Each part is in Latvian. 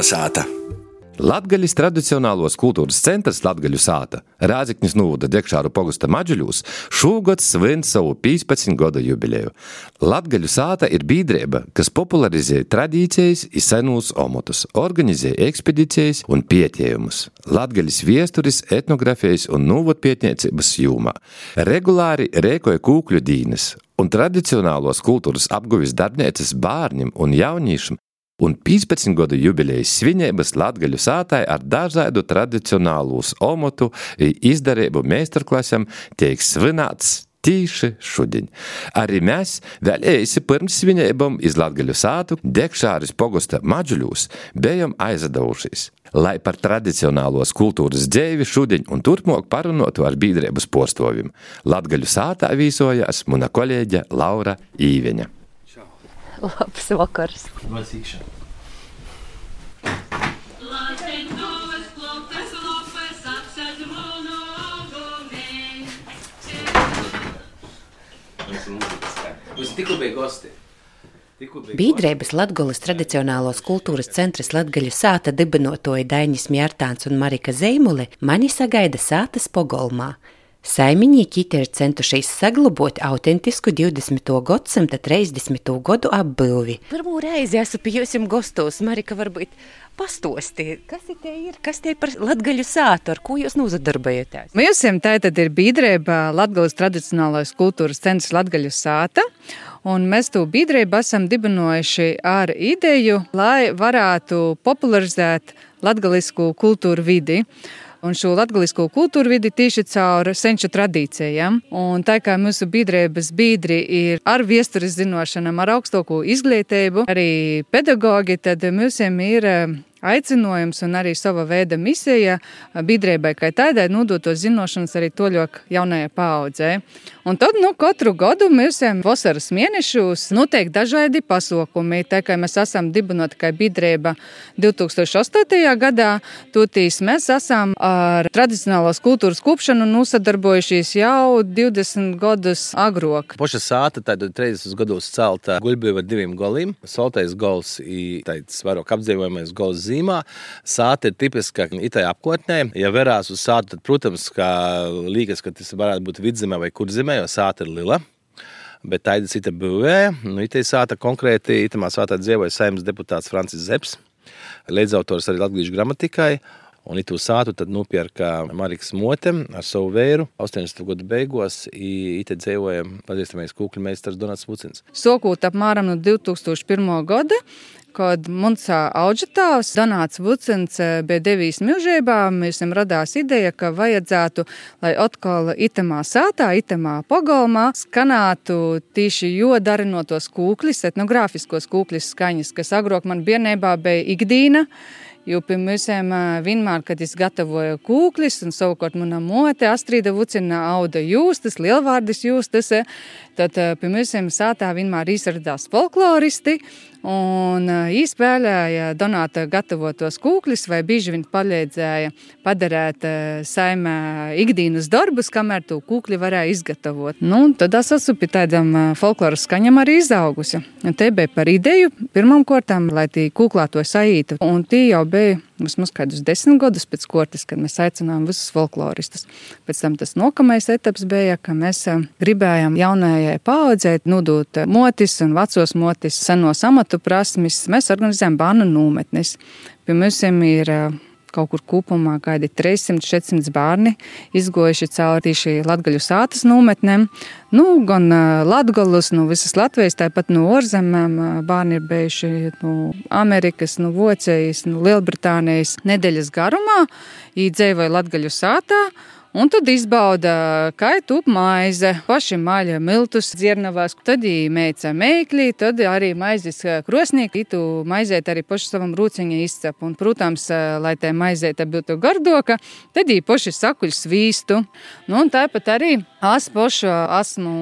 Kalnasāta! Latgaļas tradicionālos kultūras centrs Latgaļu sāta Rāziknis Nūda Dekšāru pogusta maģuļūs šogad svin savu 15 gadu jubileju. Latgaļu sāta ir bīdrība, kas popularizē tradīcijas i senūs omotus, organizē ekspedīcijas un pietiejumus. Latgaļas viesturis, etnografijas un nūvotpietniecības jūmā. Regulāri rēkoja kūkļu dīnes un tradicionālos kultūras apguvis darbnieces bārņiem un jaunīšiem un 15 gadu jubilejas svinības Latgaļu sātai ar dažādu tradicionālūs omotu izdarību meistarklasam tiek svināts tīši šodien. Arī mēs vēl eisi pirms svinībām iz Latgaļu sātu Dekšāris pogusta maģuļūs bijām aizadavušies. Lai par tradicionālos kultūras dzēvi šodien un turpmāk parunotu ar bīdrības postovim, Latgaļu sātā vīsojās muna kolēģe Laura Īveņa. Labs vakars. Bīdrības Latgolas tradicionālos kultūras centras Latgaļu sāta dibinotoja Dainis Mjārtāns un Marika Zeimule mani sagaida sātas pogolmā. Saimnieki ir centušies saglabāt autentisku 20. gadsimta 30. gadu apbūvi. Pirmo reizi esmu pie jums gastos, Marika, varbūt pastosti, kas te ir, kas te ir par latgaļu sātu, ar ko jūs nozadarbojaties? Mums tātad ir biedrība Latgales tradicionālais kultūras centrs Latgaļu sāta. Un mēs to biedrību esam dibinojuši ar ideju, lai varētu popularizēt latgalisku kultūru vidi un šo latgalisko kultūru vidi tieši caur senču tradīcijām. Un tā kā mūsu biedrības biedri ir ar viesturis zinošanām, ar augstāko izglītību, arī pedagogi, tad mums ir aicinājums un arī sava veida misija biedrībai, kā tādai nodot to zināšanas arī toļok jaunajai paaudzē. Un tad nu, katru gadu mēs esam vasaras mēnešos noteikti dažādi pasākumi. Tā kā mēs esam dibinoti kā biedrība 2008. gadā, tūtīs mēs esam ar tradicionālās kultūras kopšanu nosadarbojušies jau 20 gadus agrāk. Poša sāta tad 30 gados celta guļbīva diviem goliem. Soltais gols ir tāds vairāk apdzīvojamais gols zīmā. Sāta ir tipiska itai apkārtnē. Ja verās uz sātu, tad, protams, ka liekas, ka tas varētu būt vidzemē vai kurzemē, jo sāta ir lila. Bet tā ir cita būvēja. Nu, itā sāta konkrēti, itamā sātā dzīvoja saimnes deputāts Francis Zeps, līdzautors arī latviešu gramatikai. Un itu sātu tad nopirka Marijas Mote ar savu vēru. 80. gada beigās īte dzīvoja pazīstamais kūkļu meistars Donats Vucins. Sokot apmēram no 2001. gada, kad mums auģitāvs Donāts Vucins bija devies milžībā, mēs viņam radās ideja, ka vajadzētu, lai atkal itemā sātā, itemā pagalmā skanātu tieši jo darinotos kūklis, etnogrāfiskos kūklis skaņas, kas agrāk man biernībā bija ikdīna. Jo pie mums vienmēr, kad es gatavoju kūklis, un savukārt manā mote Astrīda Vucina auda jūstas, lielvārdis jūstas, tad pie mums sātā vienmēr izradās folkloristi, un izspēlēja Donāta gatavotos kūkļus, vai bieži viņi palīdzēja padarīt saimē ikdienas darbus, kamēr to kūkļi varēja izgatavot. Nu, tad es esmu pie tādam folkloras skaņam arī izaugusi. Un te bija par ideju pirmam kortam, lai tī kūklā to saītu. Un tī jau bija vismaz kādus desmit gadus pēc kortes, kad mēs aicinājām visus folkloristus. Pēc tam tas nākamais etaps bija, ka mēs gribējām jaunajai paaudzē nodot motis un vecos motis senos amatu prasmes, mēs organizējam bērnu nometnes. Pie mums ir kaut kur kopumā kādi 300-400 bērni izgojuši cauri šī latgaļu sātas nometnēm. Nu, gan latgalus, nu, visas Latvijas, tāpat no ārzemēm bērni ir bijuši no Amerikas, no Vocijas, no Lielbritānijas nedēļas garumā, īdzēvoja latgaļu sātā. Un tad izbauda, tup maize, paši maļa miltus dziernavās, tad īmēca mēkļi, tad arī maizes krosnīgi, itu maizēt arī paši savam rūciņa izcep. Un, protams, lai tā maizēta būtu gardoka, tad ī paši sakuļ svīstu. Nu, un tāpat arī es pašu esmu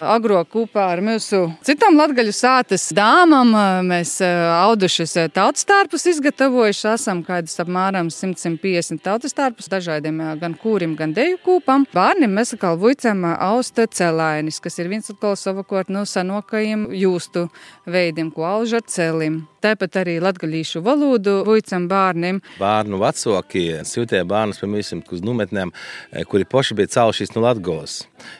agro kopā ar mūsu citām latgaļu sātas dāmām. Mēs audušas tautastārpus izgatavojuši, esam kādus apmēram 150 tautastārpus dažādiem gan kūrim, gan gan deju kūpam. Bārnim mēs atkal vuicam austa celainis, kas ir viens atkal savakot no senokajiem jūstu veidiem, ko auž ar celim. Tāpat arī latgaļīšu valodu vuicam bārnim. Bārnu vecāki sūtīja bērnus, piemēram, uz nometnēm, kuri paši bija cēlušies no Latgales.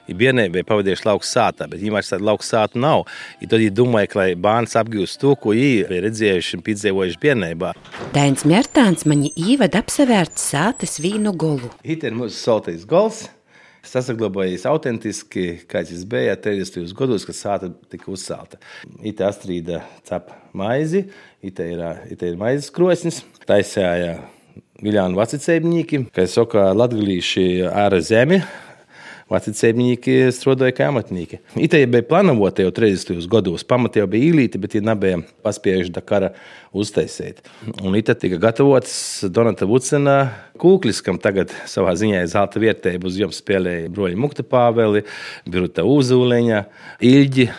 Ir bērniem bija pavadījuši lauku sātā, bet viņiem vairs tādu lauku sātu nav. I tad viņi domāja, ka lai bērns apgūst to, ko viņi bija redzējuši un piedzīvojuši bērnībā. Dains Mērtāns mani īvada apsevērt sātas vīnu golu. It ir mūsu saltais gols. Sasaglabājies autentiski, kāds tas bija 30. gados, kad sāta tika uzcelta. It astrīda cep maizi, it ir, it ir maizes krosnis, taisēja Viljānu vecicēbņīki, kā saka, latgalīši āra zemi, Vecāki strādāja kā amatnieki. Itā bija plānota jau 30. gados. Pamatā jau bija īlīte, bet viņi nebija paspējuši Dakara uztaisīt. Un itā tika gatavots Donata Vucena kūklis, kam tagad savā ziņā ir zelta vietēja. Uz jums spēlēja broļi Mukta Pāveli, Biruta Uzūleņa, Ilģi.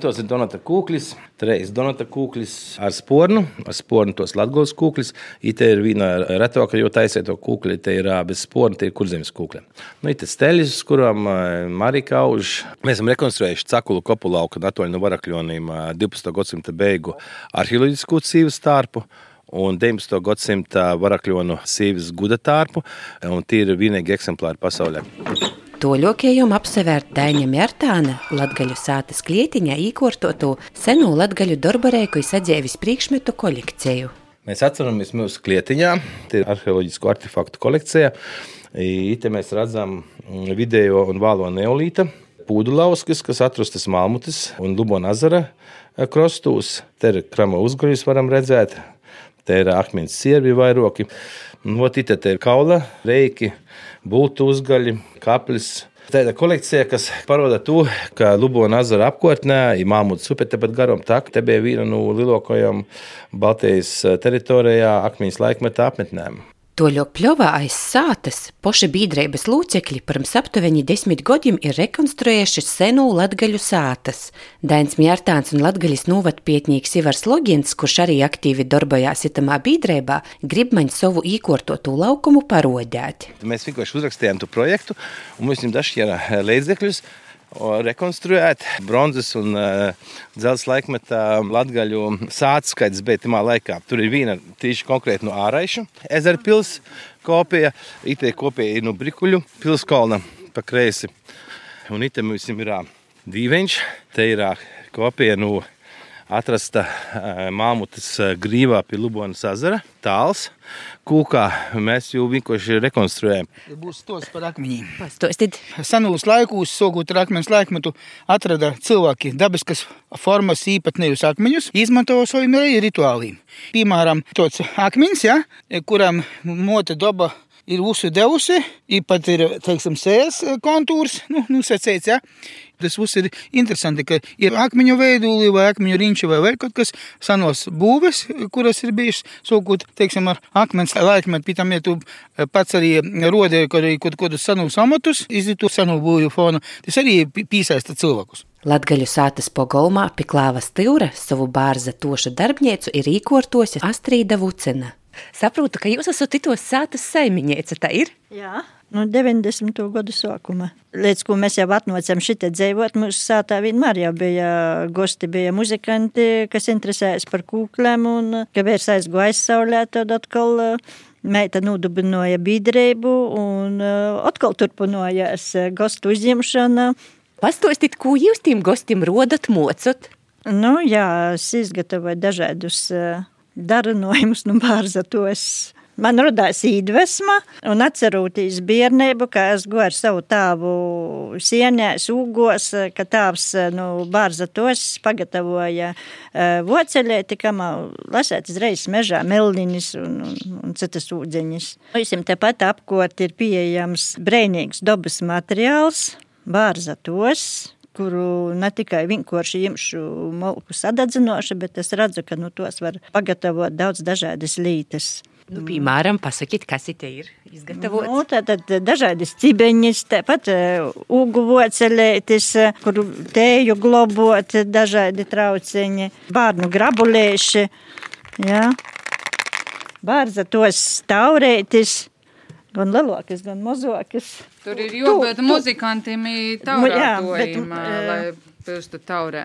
Tos ir Donata kūklis, trejas Donata kūklis ar spornu, ar spornu tos latgolas kūklis. Ite ir viena retoka, jo taisē to kūkli, te ir bez sporna, te ir kurzemes kūkli. Nu, ite steļas, uz kurām Marika auž. Mēs esam rekonstruējuši cakulu kopu lauku Natoļu no Varakļonīm 12. gadsimta beigu arheoloģisku cīvu stārpu un 19. gadsimta varakļonu sīvis gudatārpu, un tie ir vienīgi eksemplāri pasaulē. Toļokējumu apsevērt Daņa Mērtāna latgaļu sātas klietiņā īkortoto senu latgaļu dorbarēku izadzēvis priekšmetu kolekciju. Mēs atceramies mūsu klietiņā, tie ir arheoloģisku artefaktu kolekcija. Ite mēs redzam video un vālo neolīta pūdulauskas, kas atrastas Malmutas un Lubona azara krostūs. Te ir krama uzguļus varam redzēt, te ir akmens siervi vairoki. Notita te ir kaula reiki, būtu uzgaļi, kaplis. Tāda kolekcija, kas parāda to, ka Lubona ezera apkārtnē ir Māmudas upe, tepat garam tak, te bija viena no lielākajām Baltijas teritorijā akmeņas laikmeta apmetnēm. Toļo pļovā aiz sātas poši biedrības lūcekļi pirms aptuveni desmit gadiem ir rekonstruējuši senu latgaļu sātas. Dains Mjārtāns un latgaļas novatpietnieks Ivars Logins, kurš arī aktīvi darbojās itamā biedrībā, grib man savu īkortotu laukumu parodēt. Mēs vienkārši uzrakstījām to projektu un mums viņam dažķiera līdzekļus rekonstruēt bronzas un uh, dzelzceļa laikmetā latgaļu sācis skaits bija tajā laikā. Tur ir viena tīši konkrēti no āraiša ezera pils kopija, itē kopija ir no brikuļu pilskalna pa kreisi. Un itē mums ir dīveņš, te ir kopija no atrasta Māmutas grīvā pie Lubonas ezera, tāls. Kūkā mēs jau vienkārši rekonstruējam. Būs stos par akmeņiem. Pastostid. Senos laikos, sākot ar akmens laikmetu, atrada cilvēki dabiskas formas īpatnējus akmeņus, izmantoja saviem rituāliem. Piemēram, tāds akmens, ja, kuram mote doba ir uzdevusi, īpat ir, teiksim, sēs kontūrs, nu, nu secēts, ja. Tas viss ir interesanti, ka ir akmeņu veidoli vai akmeņu riņķi vai vēl kaut kas senos būves, kuras ir bijušas, sūkot, teiksim, ar akmens laikmetu, pēc tam, ja tu pats arī rodēji kaut kādus senus amatus, izditu senu būvju fonu, tas arī piesaista cilvēkus. Latgaļu sātas pogolmā Piklāva Stīvra savu bārza toša darbniecu ir īkortosi Astrīda Vucena. Saprotu, ka jūs esat itos sātas saimiņēca, tā ir? Jā. No 90. gadu sākuma. Līdz ko mēs jau atnācām šeit dzīvot, mūsu sātā vienmēr jau bija gosti, bija muzikanti, kas interesējas par kūklēm, un ka vērs aizgoja aizsaulē, tad atkal meita nodubinoja biedrību, un atkal turpinājās gostu uzņemšana. Pastostīt, ko jūs tiem gostiem rodat mocot? Nu, jā, es izgatavoju dažādus darinojumus, nu, bārzatos. Man radās iedvesma, un atceroties bērnību, ka es goju ar savu tēvu sienēs, ūgos, ka tēvs nu, bārza tos pagatavoja uh, voceļēti, kam lasētas reizes mežā melniņas un, un, un citas ūdeņas. Visiem tepat apkot ir pieejams brēnīgs dabas materiāls, bārza tos, kuru ne tikai vienkārši imšu malku sadedzinoši, bet es redzu, ka nu, tos var pagatavot daudz dažādas lītas. Nu, piemēram, pasakiet, kas te ir izgatavots. Nu, tad, tad dažādas cibeņas, tāpat uguvocelētis, kuru tēju globot, dažādi trauciņi, bārnu grabulēši, jā. Bārza tos staurētis, gan lielākas, gan mazākas. Tur ir jābūt muzikantiem, taurētojiem, bet, lai pilstu taurē.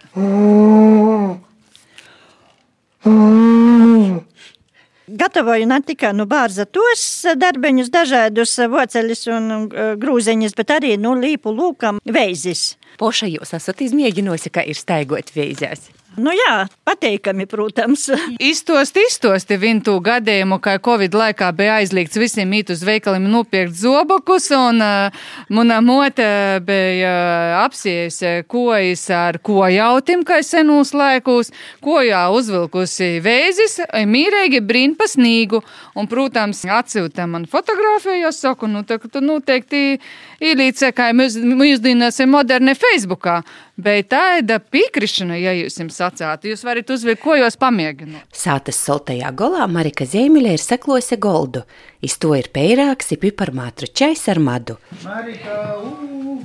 Gatavoju ne tikai nu, bārza tos darbiņus, dažādus voceļus un uh, grūzeņus, bet arī nu, līpu lūkam veizis. Poša jūs esat izmēģinājusi, kā ir staigot veizēs. Nu jā, pateikami, protams. Iztost, iztost viņu gadījumu, ka Covid laikā bija aizliegts visiem īt uz veikaliem nopirkt zobokus, un uh, mana mote bija uh, apsiejusi kojas ar kojautim, kā senos laikos, kojā uzvilkusi vēzis, mīrīgi brīn pa snīgu, un, protams, atsūta man fotografiju, es saku, nu, tā, tu noteikti īlīce, kā mūsdienas ir moderni Facebookā, bet tāda piekrišana, ja jūs jums sacātu, jūs varat uzvilkt, ko jūs pamēģināt. Sātas soltajā golā Marika Zēmiļa ir seklose goldu. Iz to ir peirāks, ir piparmātru čais ar madu. Marika, ū!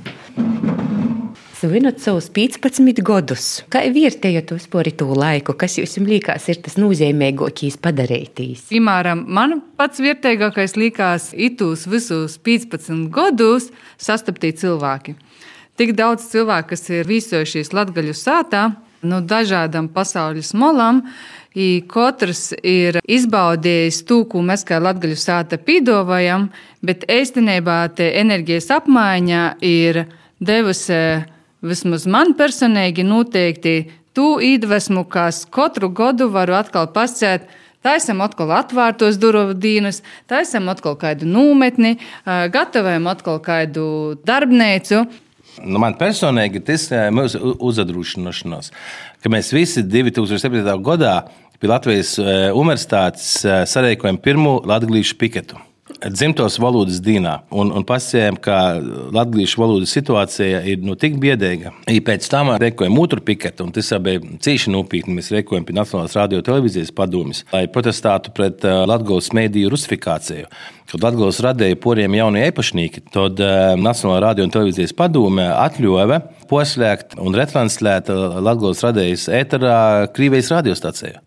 Svinot savus 15 gadus. Kā vērtējat vispār to laiku, kas jums liekas ir tas nozīmīgākais padarītīs? Piemēram, man pats vērtīgākais likās itūs visus 15 gadus sastaptīt cilvēki. Tik daudz cilvēku, kas ir vīsojušies Latgaļu sātā, no dažādām pasaules malām, katrs ir izbaudījis to, ko mēs kā Latgaļu sāta pīdovājam, bet īstenībā te enerģijas apmaiņa ir devusi vismaz man personīgi noteikti tu iedvesmu, kas katru gadu varu atkal pasēt. Taisam atkal atvērtos durvju dienas, taisam atkal kādu nometni, gatavojam atkal kādu darbnīcu. Nu, man personīgi tas ir mūsu uzadrošināšanās, ka mēs visi 2007. gadā pie Latvijas eh, Universitātes eh, sarīkojam pirmo latviešu piketu. Dzimtos valodas dienā, un, un pasakām, ka latviešu valodas situācija ir nu, tik biedēga. I pēc tam rēkojam otru piketu, un tas bija cīši nopietni. Mēs rēkojam pie Nacionālās radio televīzijas padomjas, lai protestētu pret uh, Latvijas mēdīju rusifikāciju. Kad Latvijas radīja poriem jaunie īpašnieki, tad uh, Nacionālā radio un televīzijas padome atļāva poslēgt un retranslēt Latvijas radījas ēterā Krievijas radiostaciju.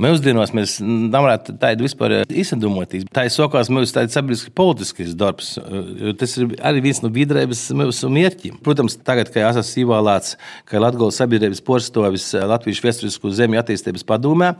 Mūsdienās mēs nevaram tādu vispār izdomāties. Tā ir sokās mūsu sabiedriski politisks darbs. Tas ir arī viens no biedrības mūsu mērķiem. Protams, tagad, kad esmu ievēlēts, ka Latvijas sabiedrības porcelānis Latvijas vēsturisku zemju attīstības padomē,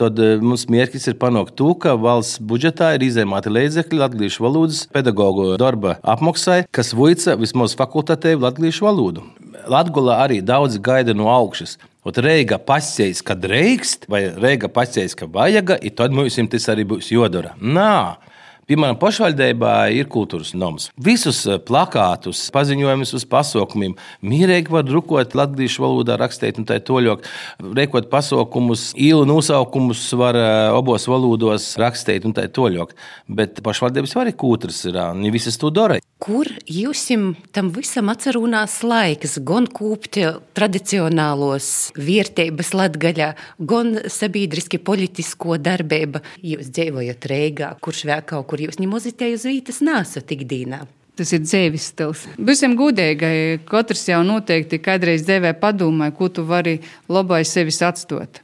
tad mums mērķis ir panākt to, ka valsts budžetā ir izēmāti līdzekļi latviešu valodas pedagoģu darba apmaksai, kas voica vismaz fakultatīvu latviešu valodu. Latvijā arī daudz gaida no augšas. Ot reiga pasējas, kad reikst, vai reiga pasējas, ka vajag, tad mums tas arī būs jodara. Nā, Piemēram, pašvaldībā ir kultūras noms. Visus plakātus, paziņojumus uz pasaukumiem mierīgi var drukot latviešu valodā, rakstīt un tā toļok. Rekot pasaukumus, īlu nosaukumus var abos valodos rakstīt un tā toļok. Bet pašvaldības arī kultūras ir, un visas to dara. Kur jūs tam visam atcerunās laiks, gan kūpti tradicionālos vērtības latgaļā, gan sabiedriski politisko darbība? Jūs dzīvojat Reigā, kurš vēl kaut kur jūs ņemozitē uz vītas nāsat ikdīnā. Tas ir dzīves stils. Būsim gudīgi. Katrs jau noteikti kādreiz dzīvē padomāja, ko tu vari labai sevis atstot.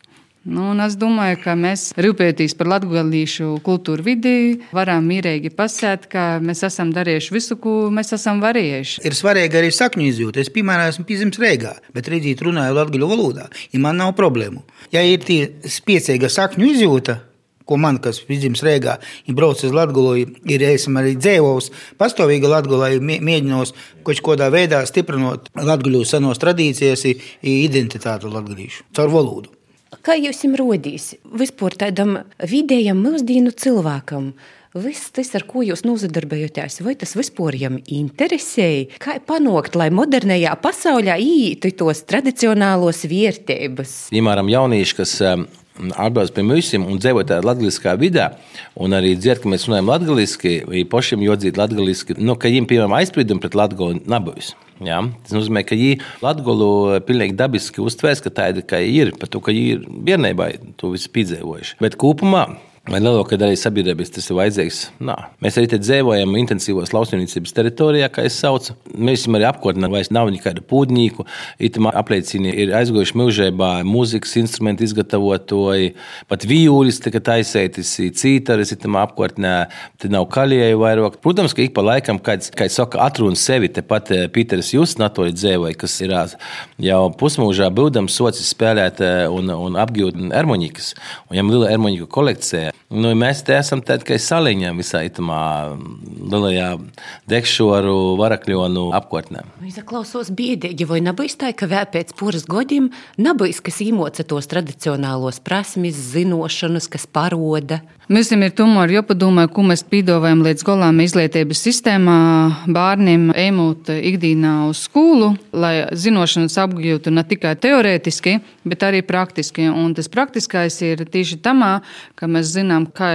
Nu, es domāju, ka mēs rūpēties par latviešu kultūru vidi, varam mierīgi pasēt, ka mēs esam darījuši visu, ko mēs esam varējuši. Ir svarīgi arī sakņu izjūta. Es, piemēram, esmu piedzimis Rīgā, bet redzīt, runāju latviešu valodā, ja man nav problēmu. Ja ir tie spēcīga sakņu izjūta, ko man, kas vidzemes rēgā, ir braucis uz Latviju, ir esam arī dzēvos, pastāvīgi Latvijā, mēģinos kaut kādā veidā stiprinot Latvijas senos tradīcijas, identitāti latviešu caur valodu. Kā jūs jums rodīs vispār tādam vidējam mūsdienu cilvēkam? Viss tas, ar ko jūs nozadarbojaties, vai tas vispār jums interesēja? Kā panākt, lai modernajā pasaulē īetu tos tradicionālos vērtības? Piemēram, jaunieši, kas atbrauc pie mums un dzīvo tādā latviešu vidē, un arī dzird, ka mēs runājam latviešu, vai pašiem jodzīt latviešu, nu, ka viņiem, piemēram, aizspriedumi pret Latviju nebūs. Ja? Tas nozīmē, ka viņi Latviju pilnīgi dabiski uztvērs, ka tāda kā ir, pat to, ka viņi ir bērnībā to visu piedzīvojuši. Bet kopumā Vai lielākā daļa sabiedrības tas ir vajadzīgs? Nā. Mēs arī dzīvojam intensīvos lauksaimniecības teritorijā, kā es saucu. Mēs esam arī apkārtnē, vairs nav nekāda pūģņīku. Itamā apliecina ir aizgojuši mūžībā mūzikas instrumentu izgatavotoji, pat vijūlis tika taisētis, cītaris itamā apkārtnē, te nav kaļieju vairāk. Protams, ka ik pa laikam, kāds, kā saka, atruna sevi, tepat eh, Pīters Jūs natori dzēvoja, kas ir jau pusmūžā būdams socis spēlēt eh, un, un apgūt ermoņikas. Un viņam liela ermoņiku kolekcija. Nu, mēs te esam tikai saliņā visā itamā lielajā dekšoru varakļonu apkārtnē. Es klausos biedīgi, vai nebūs tā, ka vēl pēc puras gadiem nebūs, kas īmoca tos tradicionālos prasmes, zinošanas, kas paroda. Mēs ir tomēr jāpadomā, ko mēs pīdojam līdz galam izglītības sistēmā bērniem ejot ikdienā uz skolu, lai zinošanas apgūtu ne tikai teorētiski, bet arī praktiski. Un tas praktiskais ir tieši tamā, ka mēs zinām, kā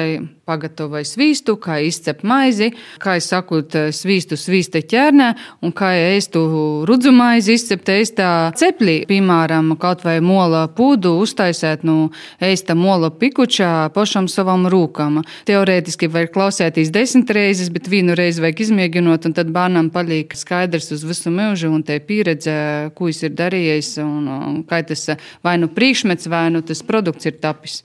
pagatavoja svīstu, kā izcep maizi, kā sakot, svīstu svīsta ķernē un kā ēstu rudzu maizi izcept ēstā ceplī. Piemēram, kaut vai mola pūdu uztaisēt no nu, ēsta mola pikučā pašam savam rūkam. Teorētiski var klausēties desmit reizes, bet vienu reizi vajag izmēģinot, un tad bērnam paliek skaidrs uz visu mūžu un te pieredze, ko viņš ir darījis un, un kā tas vai nu priekšmets, vai nu tas produkts ir tapis.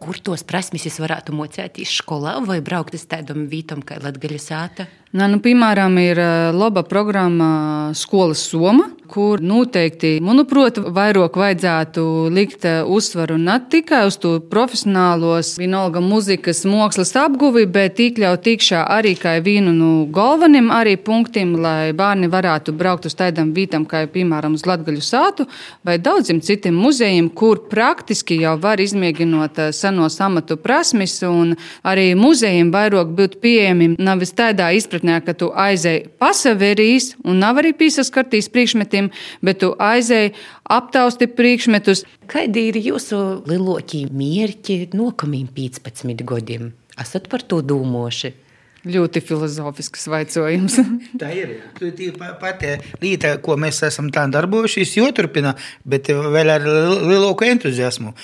Kur tos prasmes es varētu mocēties skolā vai braukt uz tādām vietām kā Latvijas sāta? Nā, nu, piemēram, ir laba programma Skolas Soma, kur noteikti, manuprāt, vairāk vajadzētu likt uzsvaru ne tikai uz to profesionālos, vienalga muzikas, mākslas apguvi, bet iekļaut iekšā arī kā vienu no galveniem arī punktiem, lai bērni varētu braukt uz tādām vietām, kā piemēram uz Latgaļu sātu vai daudziem citiem muzejiem, kur praktiski jau var izmēģinot senos amatu prasmes, un arī muzejiem vairāk būtu pieejami nevis tādā izpratnē, izpratnē, ka tu aizēji pasaverīs un nav arī piesaskartīs priekšmetiem, bet tu aizēji aptausti priekšmetus. Kādi ir jūsu lielākie mērķi nākamajiem 15 gadiem? Esat par to domājuši? Ļoti filozofisks jautājums. tā ir. Tā ir pati lieta, ko mēs esam tā darbojušies, joturpina, bet vēl ar lielāku entuziasmu.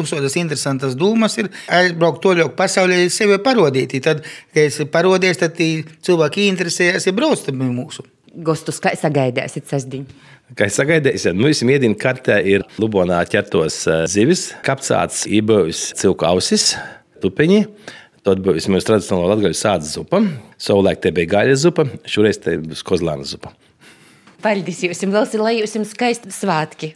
Uzsodas interesantas domas ir aizbraukt toļok pasaulē, sevi parodīt. Tad, kad es parodies, tad cilvēki interesējas, ja brauc mūsu. Gostus, kā sagaidāsiet sasdiņu? Kā es sagaidīju, nu, visam iedīna kartē ir Lubonā ķertos eh, zivis, kapcāts, ībojas cilku ausis, tupeņi. Tad būs mūsu tradicionālā latgaļu sāds zupa. Savulaik te bija gaļas zupa, šoreiz te būs kozlāna zupa. Paldies jums, Velsi, lai jums skaisti svētki!